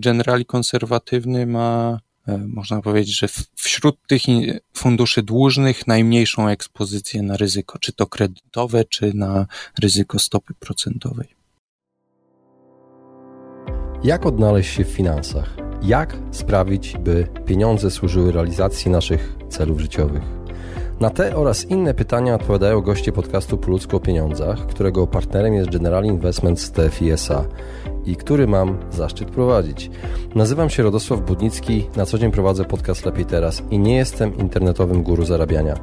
Generali konserwatywny ma, e, można powiedzieć, że wśród tych funduszy dłużnych najmniejszą ekspozycję na ryzyko, czy to kredytowe, czy na ryzyko stopy procentowej. Jak odnaleźć się w finansach? Jak sprawić, by pieniądze służyły realizacji naszych celów życiowych? Na te oraz inne pytania odpowiadają goście podcastu Po ludzku o pieniądzach, którego partnerem jest General Investments TFI SA i który mam zaszczyt prowadzić. Nazywam się Radosław Budnicki, na co dzień prowadzę podcast Lepiej Teraz i nie jestem internetowym guru zarabiania.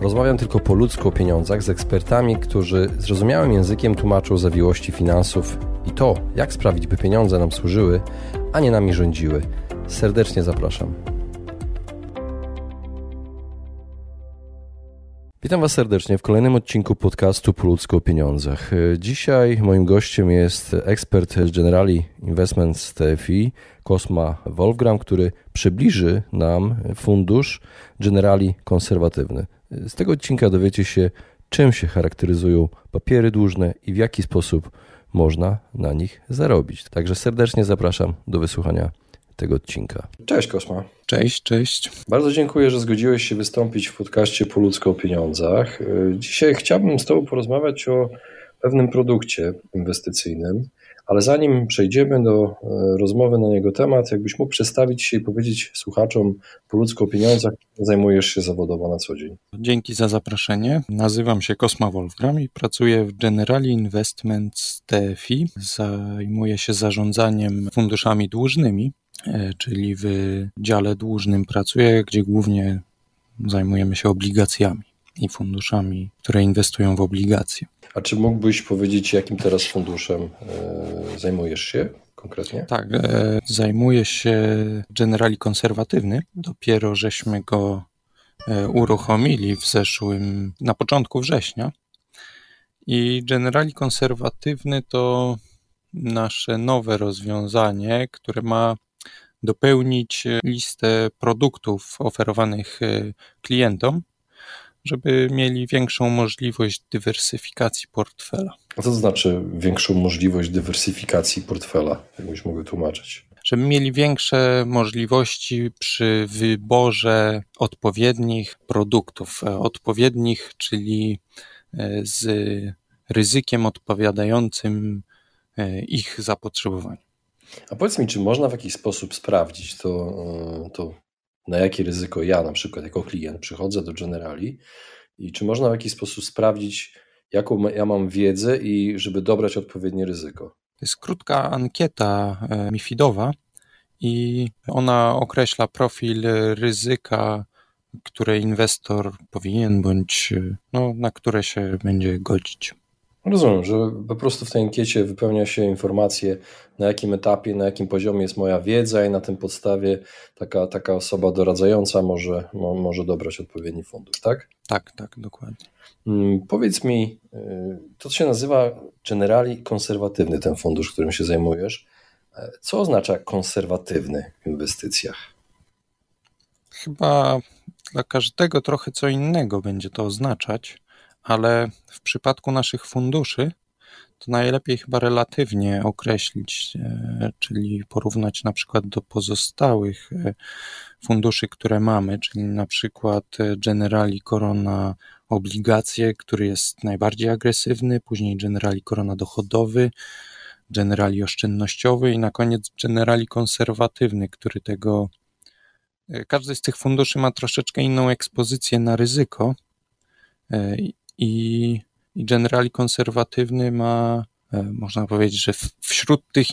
Rozmawiam tylko po ludzku o pieniądzach z ekspertami, którzy zrozumiałym językiem tłumaczą zawiłości finansów i to, jak sprawić, by pieniądze nam służyły, a nie nami rządziły. Serdecznie zapraszam. Witam Was serdecznie w kolejnym odcinku podcastu Po ludzku o pieniądzach. Dzisiaj moim gościem jest ekspert z Generali Investments TFI, Kosma Wolfgram, który przybliży nam fundusz Generali konserwatywny. Z tego odcinka dowiecie się, czym się charakteryzują papiery dłużne i w jaki sposób można na nich zarobić. Także serdecznie zapraszam do wysłuchania tego odcinka. Cześć Kosma. Cześć, cześć. Bardzo dziękuję, że zgodziłeś się wystąpić w podcaście Po ludzko o pieniądzach. Dzisiaj chciałbym z Tobą porozmawiać o pewnym produkcie inwestycyjnym, ale zanim przejdziemy do e, rozmowy na jego temat, jakbyś mógł przedstawić się i powiedzieć słuchaczom po ludzku o pieniądzach, zajmujesz się zawodowo na co dzień. Dzięki za zaproszenie. Nazywam się Kosma Wolfgram i pracuję w Generali Investments TFI. Zajmuję się zarządzaniem funduszami dłużnymi, czyli w dziale dłużnym pracuję, gdzie głównie zajmujemy się obligacjami i funduszami, które inwestują w obligacje. A czy mógłbyś powiedzieć, jakim teraz funduszem e, zajmujesz się konkretnie? Tak, e, zajmuję się Generali Konserwatywny. Dopiero żeśmy go e, uruchomili w zeszłym, na początku września. I Generali Konserwatywny to nasze nowe rozwiązanie, które ma dopełnić listę produktów oferowanych klientom żeby mieli większą możliwość dywersyfikacji portfela. A co to znaczy większą możliwość dywersyfikacji portfela, jakbyś mógł tłumaczyć? Żeby mieli większe możliwości przy wyborze odpowiednich produktów, e, odpowiednich, czyli e, z ryzykiem odpowiadającym e, ich zapotrzebowaniu. A powiedz mi, czy można w jakiś sposób sprawdzić to, to na jakie ryzyko ja na przykład jako klient przychodzę do Generali i czy można w jakiś sposób sprawdzić, jaką ja mam wiedzę i żeby dobrać odpowiednie ryzyko. To jest krótka ankieta e, MIFIDowa i ona określa profil ryzyka, które inwestor powinien bądź e, no, na które się będzie godzić. Rozumiem, że po prostu w tej ankiecie wypełnia się informacje, na jakim etapie, na jakim poziomie jest moja wiedza, i na tym podstawie taka, taka osoba doradzająca może, mo, może dobrać odpowiedni fundusz, tak? Tak, tak, dokładnie. Hmm, powiedz mi, y, to się nazywa generali konserwatywny, ten fundusz, którym się zajmujesz. E, co oznacza konserwatywny w inwestycjach? Chyba dla każdego trochę co innego będzie to oznaczać ale w przypadku naszych funduszy to najlepiej chyba relatywnie określić, e, czyli porównać na przykład do pozostałych e, funduszy, które mamy, czyli na przykład e, Generali Corona obligacje, który jest najbardziej agresywny, później Generali Corona dochodowy, Generali oszczędnościowy i na koniec Generali konserwatywny, który tego każdy z tych funduszy ma troszeczkę inną ekspozycję na ryzyko i, i generali konserwatywny ma, e, można powiedzieć, że wśród tych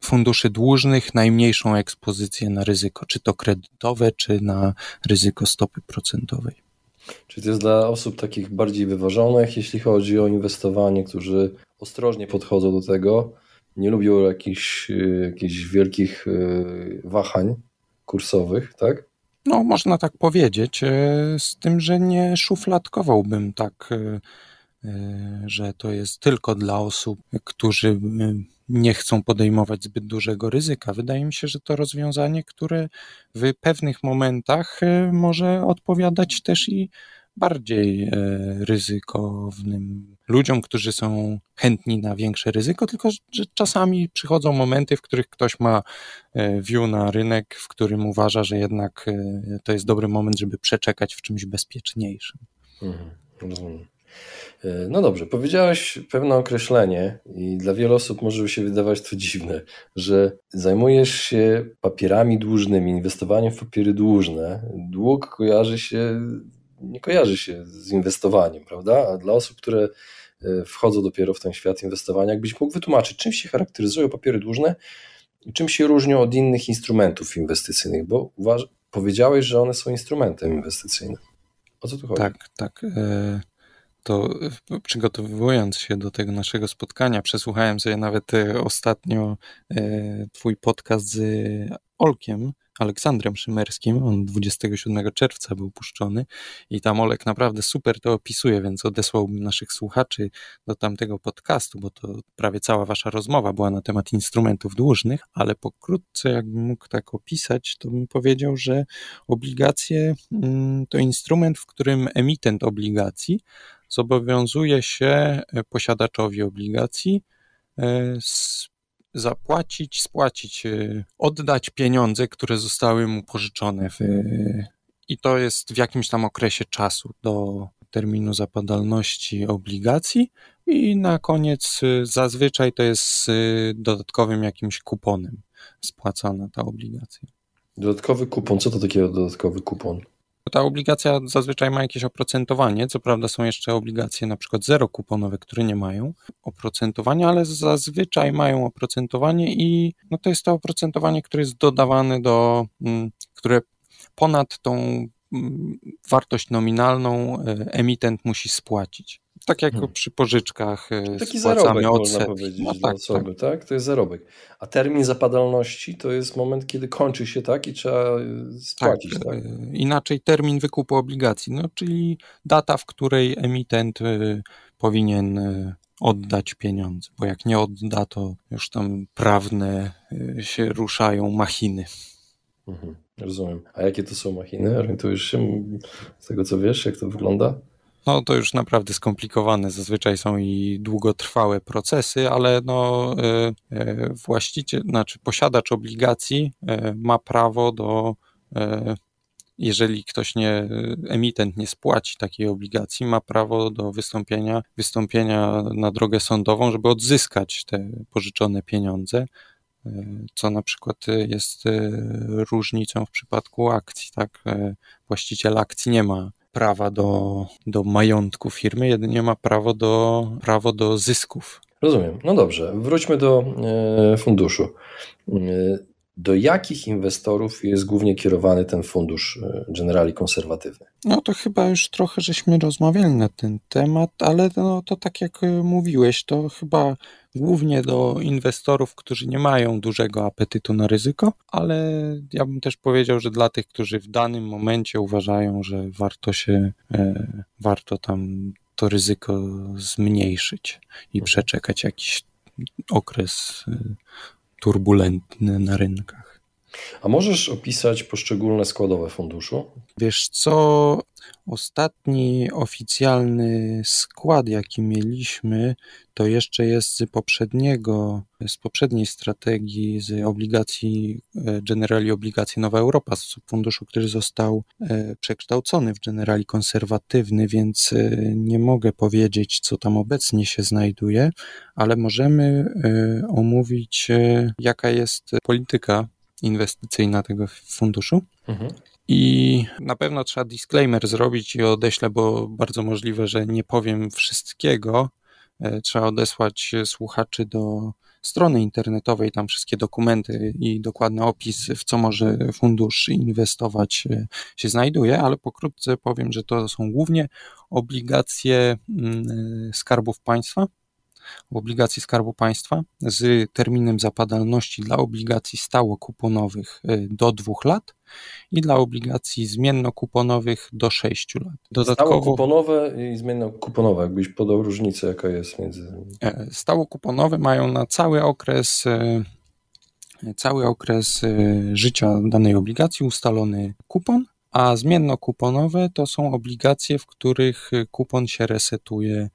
funduszy dłużnych najmniejszą ekspozycję na ryzyko, czy to kredytowe, czy na ryzyko stopy procentowej. Czyli to jest dla osób takich bardziej wyważonych, jeśli chodzi o inwestowanie, którzy ostrożnie podchodzą do tego, nie lubią jakichś, e, jakichś wielkich e, wahań kursowych, tak? No, można tak powiedzieć, e, z tym, że nie szufladkowałbym tak, e, e, że to jest tylko dla osób, którzy nie chcą podejmować zbyt dużego ryzyka. Wydaje mi się, że to rozwiązanie, które w pewnych momentach może odpowiadać też i bardziej ryzykownym ludziom, którzy są chętni na większe ryzyko, tylko że czasami przychodzą momenty, w których ktoś ma e, view na rynek, w którym uważa, że jednak e, to jest dobry moment, żeby przeczekać w czymś bezpieczniejszym. Mhm. E, no dobrze, powiedziałeś pewne określenie i dla wielu osób może się wydawać to dziwne, że zajmujesz się papierami dłużnymi, inwestowaniem w papiery dłużne. Dług kojarzy się, nie kojarzy się z inwestowaniem, prawda? A dla osób, które wchodzą dopiero w ten świat inwestowania, jakbyś mógł wytłumaczyć, czym się charakteryzują papiery dłużne i czym się różnią od innych instrumentów inwestycyjnych, bo uważ, powiedziałeś, że one są instrumentem inwestycyjnym. O co tu chodzi? Tak, tak. E, to przygotowując się do tego naszego spotkania, przesłuchałem sobie nawet e, ostatnio e, Twój podcast z Olkiem, Aleksandrem Szymerskim. On 27 czerwca był puszczony i tam Olek naprawdę super to opisuje, więc odesłałbym naszych słuchaczy do tamtego podcastu, bo to prawie cała wasza rozmowa była na temat instrumentów dłużnych, ale pokrótce jakbym mógł tak opisać, to bym powiedział, że obligacje mm, to instrument, w którym emitent obligacji zobowiązuje się e, posiadaczowi obligacji e, zapłacić, spłacić, e, oddać pieniądze, które zostały mu pożyczone. W, I to jest w jakimś tam okresie czasu do terminu zapadalności obligacji i na koniec zazwyczaj to jest z dodatkowym jakimś kuponem spłacona ta obligacja. Dodatkowy kupon, co to takiego dodatkowy kupon? Ta obligacja zazwyczaj ma jakieś oprocentowanie. Co prawda są jeszcze obligacje na przykład zero kuponowe, które nie mają oprocentowania, ale zazwyczaj mają oprocentowanie i no to jest to oprocentowanie, które jest dodawane do, mm, które ponad tą mm, wartość nominalną e, emitent musi spłacić. Tak jak hmm. przy pożyczkach e, Taki zarobek można powiedzieć no, tak, osoby, tak. tak. To jest zarobek. A termin zapadalności to jest moment, kiedy kończy się tak i trzeba e, spłacić. Tak, tak? E, Inaczej termin wykupu obligacji, no, czyli data, w której emitent powinien oddać pieniądze, bo jak nie odda, to już tam prawne się ruszają machiny. Mhm, rozumiem. A jakie to są machiny? Orientujesz się z tego, co wiesz, jak to wygląda? No to już naprawdę skomplikowane. Zazwyczaj są i długotrwałe procesy, ale no y, y, właściciel, znaczy posiadacz obligacji y, ma prawo do jeżeli ktoś nie, emitent nie spłaci takiej obligacji, ma prawo do wystąpienia, wystąpienia na drogę sądową, żeby odzyskać te pożyczone pieniądze, co na przykład jest różnicą w przypadku akcji, tak? Właściciel akcji nie ma prawa do, do majątku firmy, jedynie ma prawo do, prawo do zysków. Rozumiem. No dobrze, wróćmy do e, funduszu. Do jakich inwestorów jest głównie kierowany ten fundusz e, generali konserwatywny? No to chyba już trochę żeśmy rozmawiali na ten temat, ale no, to tak jak mówiłeś, to chyba głównie do inwestorów, którzy nie mają dużego apetytu na ryzyko, ale ja bym też powiedział, że dla tych, którzy w danym momencie uważają, że warto się, e, warto tam to ryzyko zmniejszyć i mhm. przeczekać jakiś okres e, turbulentny na rynkach. A możesz opisać poszczególne składowe funduszu? Wiesz co, ostatni oficjalny skład, jaki mieliśmy, to jeszcze jest z poprzedniego, z poprzedniej strategii, z obligacji e, Generali Obligacji Nowa Europa, z funduszu, który został e, przekształcony w Generali konserwatywny, więc e, nie mogę powiedzieć, co tam obecnie się znajduje, ale możemy omówić, jaka jest polityka inwestycyjna tego funduszu. Mhm. I na pewno trzeba disclaimer zrobić i odeślę, bo bardzo możliwe, że nie powiem wszystkiego. E, trzeba odesłać słuchaczy do strony internetowej, tam wszystkie dokumenty i dokładny opis, w co może fundusz inwestować e, się znajduje, ale pokrótce powiem, że to są głównie obligacje mm, e, skarbów państwa, obligacji Skarbu Państwa z terminem zapadalności dla obligacji stało-kuponowych y, do dwóch lat i dla obligacji zmienno-kuponowych do 6 lat. Dodatkowo, Stało-kuponowe i zmienno-kuponowe, jakbyś podał różnicę, jaka jest między... E, stało-kuponowe mają na cały okres y, cały okres y, życia danej obligacji ustalony kupon, A zmiennokuponowe to są obligacje, w których kupon się resetuje.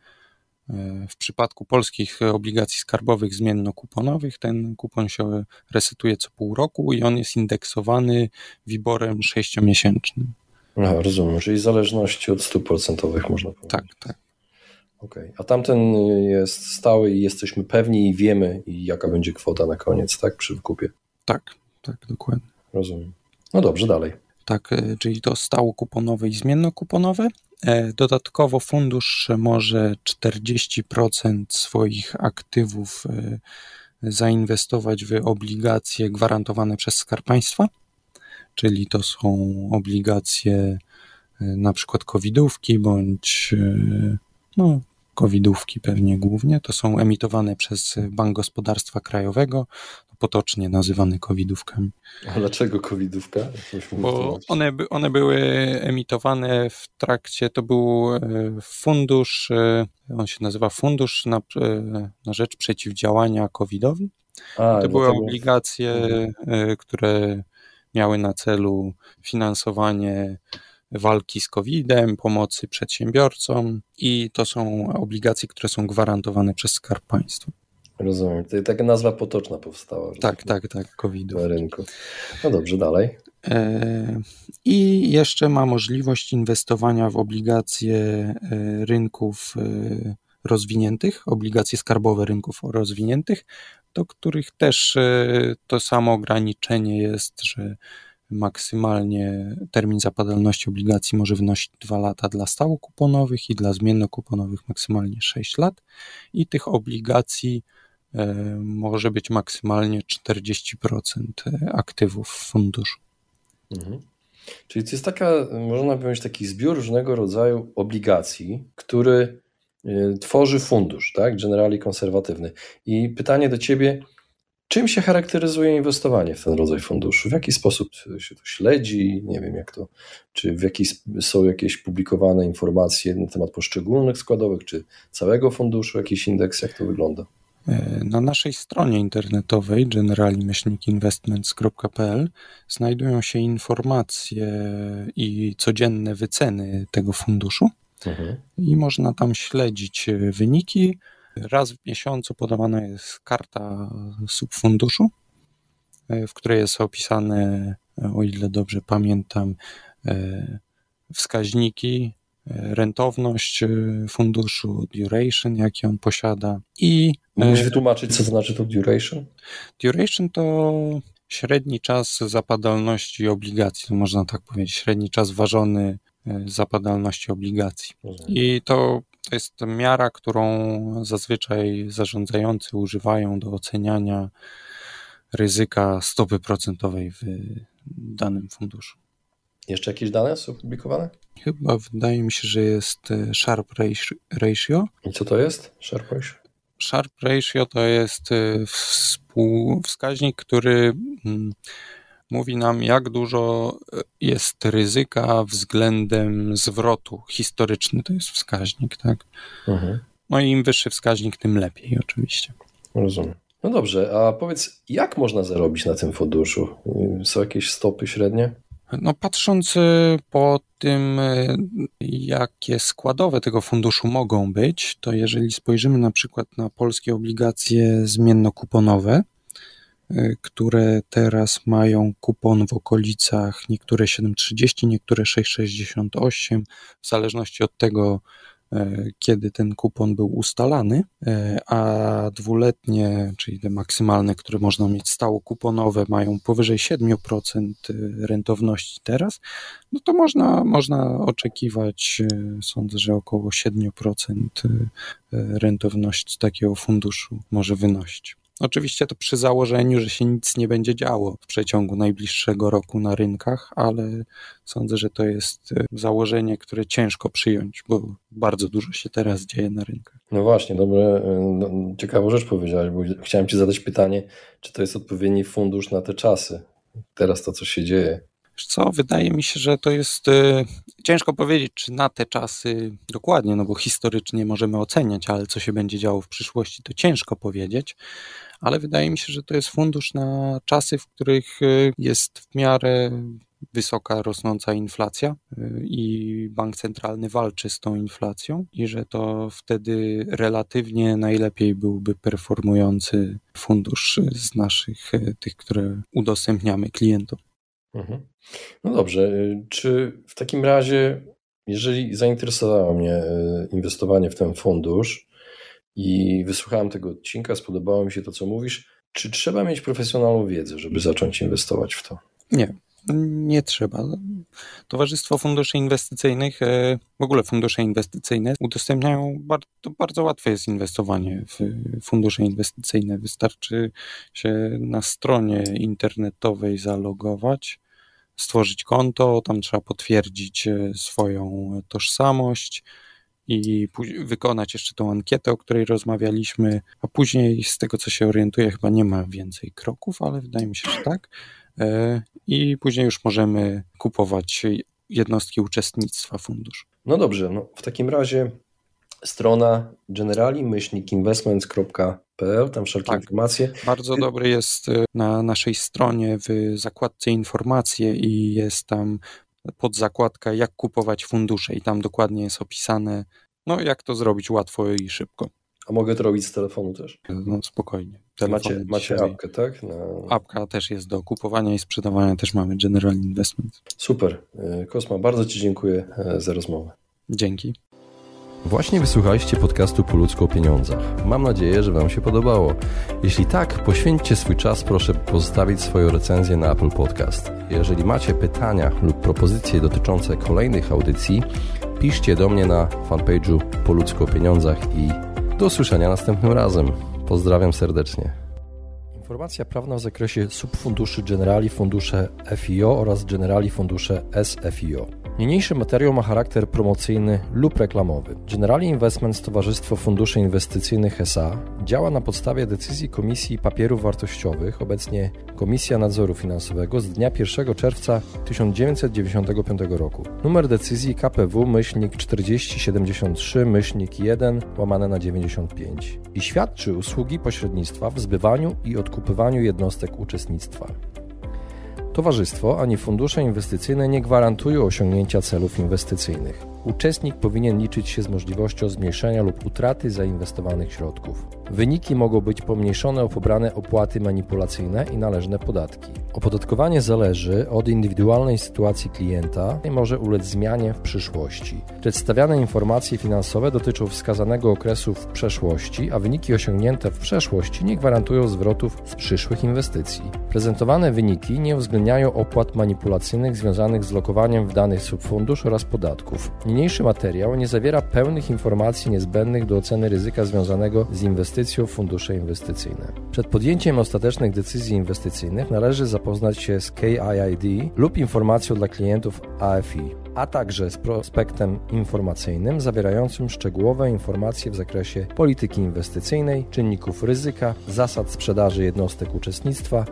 W przypadku polskich obligacji skarbowych zmiennokuponowych ten kupon się resetuje co pół roku i on jest indeksowany wiborem sześciomiesięcznym. Aha, rozumiem, czyli w zależności od stóp procentowych można powiedzieć. Tak, tak. Okay. A tamten jest stały i jesteśmy pewni i wiemy, jaka będzie kwota na koniec, tak, przy wykupie. Tak, tak, dokładnie. Rozumiem. No dobrze, dalej. Tak, e, czyli to stało kuponowe i zmiennokuponowe. E, dodatkowo fundusz może 40% swoich aktywów e, zainwestować w obligacje gwarantowane przez Skarb Państwa, czyli to są obligacje na przykład covidówki bądź no, covidówki pewnie głównie. To są emitowane przez Bank Gospodarstwa Krajowego, potocznie nazywane covidówkami. A dlaczego covidówka? Bo one, one były emitowane w trakcie, to był e, fundusz, e, on się nazywa Fundusz na, e, na rzecz przeciwdziałania covidowi. A, to były obligacje, mhm. które miały na celu finansowanie walki z COVID-em, pomocy przedsiębiorcom i to są obligacje, które są gwarantowane przez Skarb Państwa. Rozumiem. To taka nazwa potoczna powstała. Tak, tak, tak, covid Na rynku. No dobrze, dalej. E, I jeszcze ma możliwość inwestowania w obligacje e, rynków e, rozwiniętych, obligacje skarbowe rynków rozwiniętych, do których też to samo ograniczenie jest, że maksymalnie termin zapadalności obligacji może wynosić 2 lata dla stałokuponowych i dla zmiennokuponowych maksymalnie 6 lat i tych obligacji może być maksymalnie 40% aktywów w funduszu. Mhm. Czyli to jest taka, można powiedzieć, taki zbiór różnego rodzaju obligacji, który e, tworzy fundusz, tak? Generali konserwatywny. I pytanie do Ciebie, czym się charakteryzuje inwestowanie w ten rodzaj funduszu? W jaki sposób się to śledzi? Nie wiem, jak to, czy w jaki są jakieś publikowane informacje na temat poszczególnych składowych, czy całego funduszu, jakiś indeks, jak to wygląda? Na naszej stronie internetowej generali-investments.pl znajdują się informacje i codzienne wyceny tego funduszu mhm. i można tam śledzić wyniki. Raz w miesiącu podawana jest karta subfunduszu, w której jest opisane, o ile dobrze pamiętam, e, wskaźniki rentowność y, funduszu, duration, jaki on posiada i... Mógłbyś wytłumaczyć, co to znaczy to duration? Duration to średni czas zapadalności obligacji, można tak powiedzieć, średni czas ważony y, zapadalności obligacji. I to, to jest miara, którą zazwyczaj zarządzający używają do oceniania ryzyka stopy procentowej w danym funduszu. Jeszcze jakieś dane są publikowane? Chyba wydaje mi się, że jest e, Sharp Ratio. I co to jest Sharp Ratio? Sharp Ratio to jest e, wskaźnik, który mm, mówi nam, jak dużo e, jest ryzyka względem zwrotu. Historyczny to jest wskaźnik, tak? Mhm. No i im wyższy wskaźnik, tym lepiej, oczywiście. Rozumiem. No dobrze, a powiedz, jak można zarobić na tym funduszu? Są jakieś stopy średnie? No, patrząc y, po tym, y, jakie składowe tego funduszu mogą być, to jeżeli spojrzymy na przykład na polskie obligacje zmiennokuponowe, y, które teraz mają kupon w okolicach niektóre 7,30, niektóre 6,68, w zależności od tego, E, kiedy ten kupon był ustalany, e, a dwuletnie, czyli te maksymalne, które można mieć stało kuponowe, mają powyżej 7% e, rentowności teraz, no to można, można oczekiwać, sądzę, że około 7% rentowności takiego funduszu może wynosić. Oczywiście to przy założeniu, że się nic nie będzie działo w przeciągu najbliższego roku na rynkach, ale sądzę, że to jest e, założenie, które ciężko przyjąć, bo bardzo dużo się teraz dzieje na rynkach. No właśnie, dobre, e, no, ciekawą rzecz powiedziałeś, bo chciałem Ci zadać pytanie, czy to jest odpowiedni fundusz na te czasy, teraz to, co się dzieje. Wiesz co, wydaje mi się, że to jest y, ciężko powiedzieć, czy na te czasy dokładnie, no bo historycznie możemy oceniać, ale co się będzie działo w przyszłości, to ciężko powiedzieć ale wydaje mi się, że to jest fundusz na czasy, w których y, jest w miarę wysoka rosnąca inflacja y, i bank centralny walczy z tą inflacją i że to wtedy relatywnie najlepiej byłby performujący fundusz z naszych, y, tych, które udostępniamy klientom. Mhm. No dobrze, czy w takim razie, jeżeli zainteresowało mnie inwestowanie w ten fundusz i wysłuchałem tego odcinka, spodobało mi się to, co mówisz, czy trzeba mieć profesjonalną wiedzę, żeby zacząć inwestować w to? Nie, nie trzeba. Towarzystwo Funduszy Inwestycyjnych, e, w ogóle fundusze inwestycyjne udostępniają, bardzo, bardzo łatwe jest inwestowanie w fundusze inwestycyjne. Wystarczy się na stronie internetowej zalogować, stworzyć konto, tam trzeba potwierdzić e, swoją tożsamość, i wykonać jeszcze tą ankietę, o której rozmawialiśmy, a później z tego co się orientuję chyba nie ma więcej kroków, ale wydaje mi się, że tak. E, I później już możemy kupować jednostki uczestnictwa funduszu. No dobrze, no w takim razie strona generali-investments.pl, tam wszelkie tak, informacje. Bardzo dobry jest e, na naszej stronie w zakładce informacje i jest tam pod zakładkę jak kupować fundusze i tam dokładnie jest opisane, no jak to zrobić łatwo i szybko. A mogę to robić z telefonu też? No spokojnie. macie, macie apkę, tak? Na... Apka też jest do kupowania i sprzedawania, też mamy General Investment. Super. E, Kosma, bardzo Ci dziękuję e, za rozmowę. Dzięki. Właśnie wysłuchaliście podcastu Po ludzku o pieniądzach. Mam nadzieję, że Wam się podobało. Jeśli tak, poświęćcie swój czas, proszę pozostawić swoją recenzję na Apple Podcast. Jeżeli macie pytania lub propozycje dotyczące kolejnych audycji, piszcie do mnie na fanpage'u Po ludzku o pieniądzach i do usłyszenia następnym razem. Pozdrawiam serdecznie. Informacja prawna w zakresie subfunduszy Generali Fundusze FIO oraz Generali Fundusze SFIO. Niniejszy materiał ma charakter promocyjny lub reklamowy. Generali Investments Towarzystwo Funduszy Inwestycyjnych SA działa na podstawie decyzji Komisji Papierów Wartościowych, obecnie Komisja Nadzoru Finansowego z dnia 1 czerwca 1995 roku. Numer decyzji KPW-4073-1 łamane na 95 i świadczy usługi pośrednictwa w zbywaniu i odkupywaniu jednostek uczestnictwa. Towarzystwo ani fundusze inwestycyjne nie gwarantują osiągnięcia celów inwestycyjnych. Uczestnik powinien liczyć się z możliwością zmniejszenia lub utraty zainwestowanych środków. Wyniki mogą być pomniejszone o pobrane opłaty manipulacyjne i należne podatki. Opodatkowanie zależy od indywidualnej sytuacji klienta i może ulec zmianie w przyszłości. Przedstawiane informacje finansowe dotyczą wskazanego okresu w przeszłości, a wyniki osiągnięte w przeszłości nie gwarantują zwrotów z przyszłych inwestycji. Prezentowane wyniki nie uwzględniają opłat manipulacyjnych związanych z lokowaniem w danych subfundusz oraz podatków. Niniejszy materiał nie zawiera pełnych informacji niezbędnych do oceny ryzyka związanego z inwestycją w fundusze inwestycyjne. Przed podjęciem ostatecznych decyzji inwestycyjnych należy zapoznać się z KIID lub informacją dla klientów AFI, a także z prospektem informacyjnym zawierającym szczegółowe informacje w zakresie polityki inwestycyjnej, czynników ryzyka, zasad sprzedaży jednostek uczestnictwa,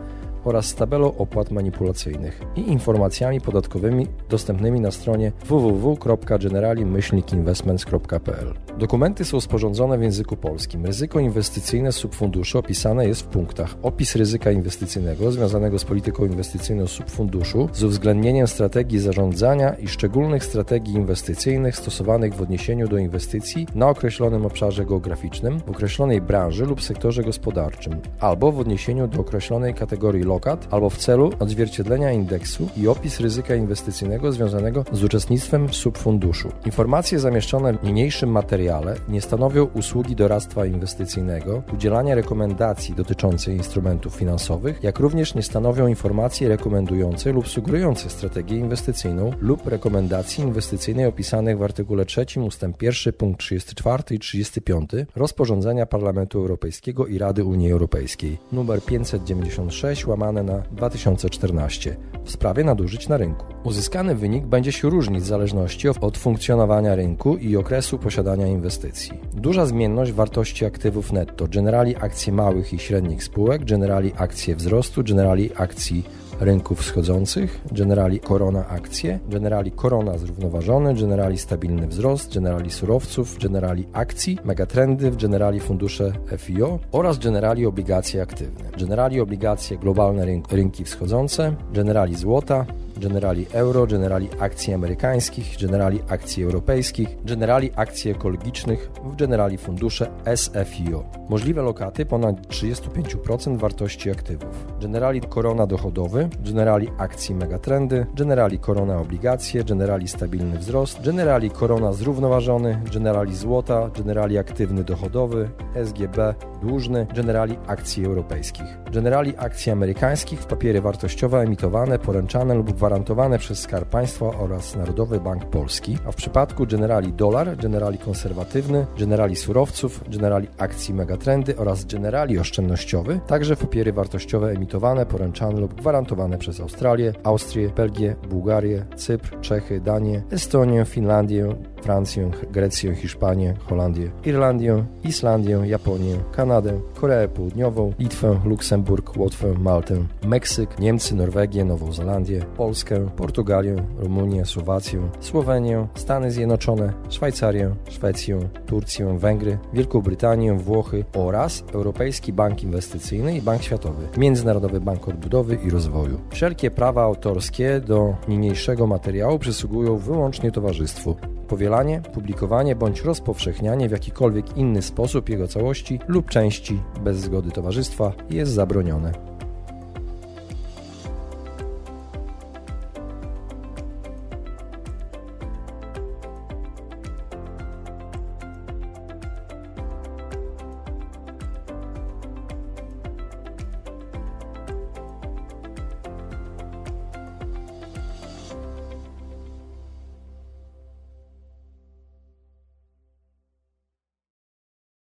oraz tabelą opłat manipulacyjnych i informacjami podatkowymi dostępnymi na stronie www.generali-investments.pl. Dokumenty są sporządzone w języku polskim. Ryzyko inwestycyjne subfunduszu opisane jest w punktach opis ryzyka inwestycyjnego związanego z polityką inwestycyjną subfunduszu z uwzględnieniem strategii zarządzania i szczególnych strategii inwestycyjnych stosowanych w odniesieniu do inwestycji na określonym obszarze geograficznym, w określonej branży lub sektorze gospodarczym, albo w odniesieniu do określonej kategorii lokat, albo w celu odzwierciedlenia indeksu i opis ryzyka inwestycyjnego związanego z uczestnictwem w subfunduszu. Informacje zamieszczone w niniejszym materiale nie stanowią usługi doradztwa inwestycyjnego, udzielania rekomendacji dotyczących instrumentów finansowych, jak również nie stanowią informacji rekomendującej lub sugerującej strategię inwestycyjną lub rekomendacji inwestycyjnej opisanych w artykule 3 ust. 1 punkt 34 i 35 rozporządzenia Parlamentu Europejskiego i Rady Unii Europejskiej nr 596 łamane na 2014 w sprawie nadużyć na rynku. Uzyskany wynik będzie się różnić w zależności od funkcjonowania rynku i okresu posiadania inwestycji. Duża zmienność wartości aktywów netto, generali akcji małych i średnich spółek, generali akcje wzrostu, generali akcji rynków wschodzących, generali korona akcje, generali korona zrównoważony, generali stabilny wzrost, generali surowców, generali akcji, megatrendy, generali fundusze FIO oraz generali obligacje aktywne, generali obligacje globalne rynki wschodzące, generali złota, generali euro, generali akcji amerykańskich, generali akcji europejskich, generali akcji ekologicznych w generali fundusze SFIO. Możliwe lokaty ponad 35% wartości aktywów. Generali korona dochodowy, generali akcji megatrendy, generali korona obligacje, generali stabilny wzrost, generali korona zrównoważony, generali złota, generali aktywny dochodowy, SGB dłużny, generali akcji europejskich. Generali akcji amerykańskich w papiery wartościowe emitowane, poręczane lub gwarantowane przez Skarb Państwa oraz Narodowy Bank Polski, a w przypadku generali dolar, generali konserwatywny, generali surowców, generali akcji megatrendy oraz generali oszczędnościowy, także papiery wartościowe emitowane, poręczane lub gwarantowane przez Australię, Austrię, Belgię, Bułgarię, Cypr, Czechy, Danię, Estonię, Finlandię, Francję, Grecję, Hiszpanię, Holandię, Irlandię, Islandię, Japonię, Kanadę, Koreę Południową, Litwę, Luksemburg, Łotwę, Maltę, Meksyk, Niemcy, Norwegię, Nową Zelandię, Polskę, Portugalię, Rumunię, Słowację, Słowenię, Stany Zjednoczone, Szwajcarię, Szwecję, Turcję, Węgry, Wielką Brytanię, Włochy oraz Europejski Bank Inwestycyjny i Bank Światowy, Międzynarodowy Bank Odbudowy i Rozwoju. Wszelkie prawa autorskie do niniejszego materiału przysługują wyłącznie towarzystwu. Powielanie, publikowanie bądź rozpowszechnianie w jakikolwiek inny sposób jego całości lub części bez zgody towarzystwa jest zabronione.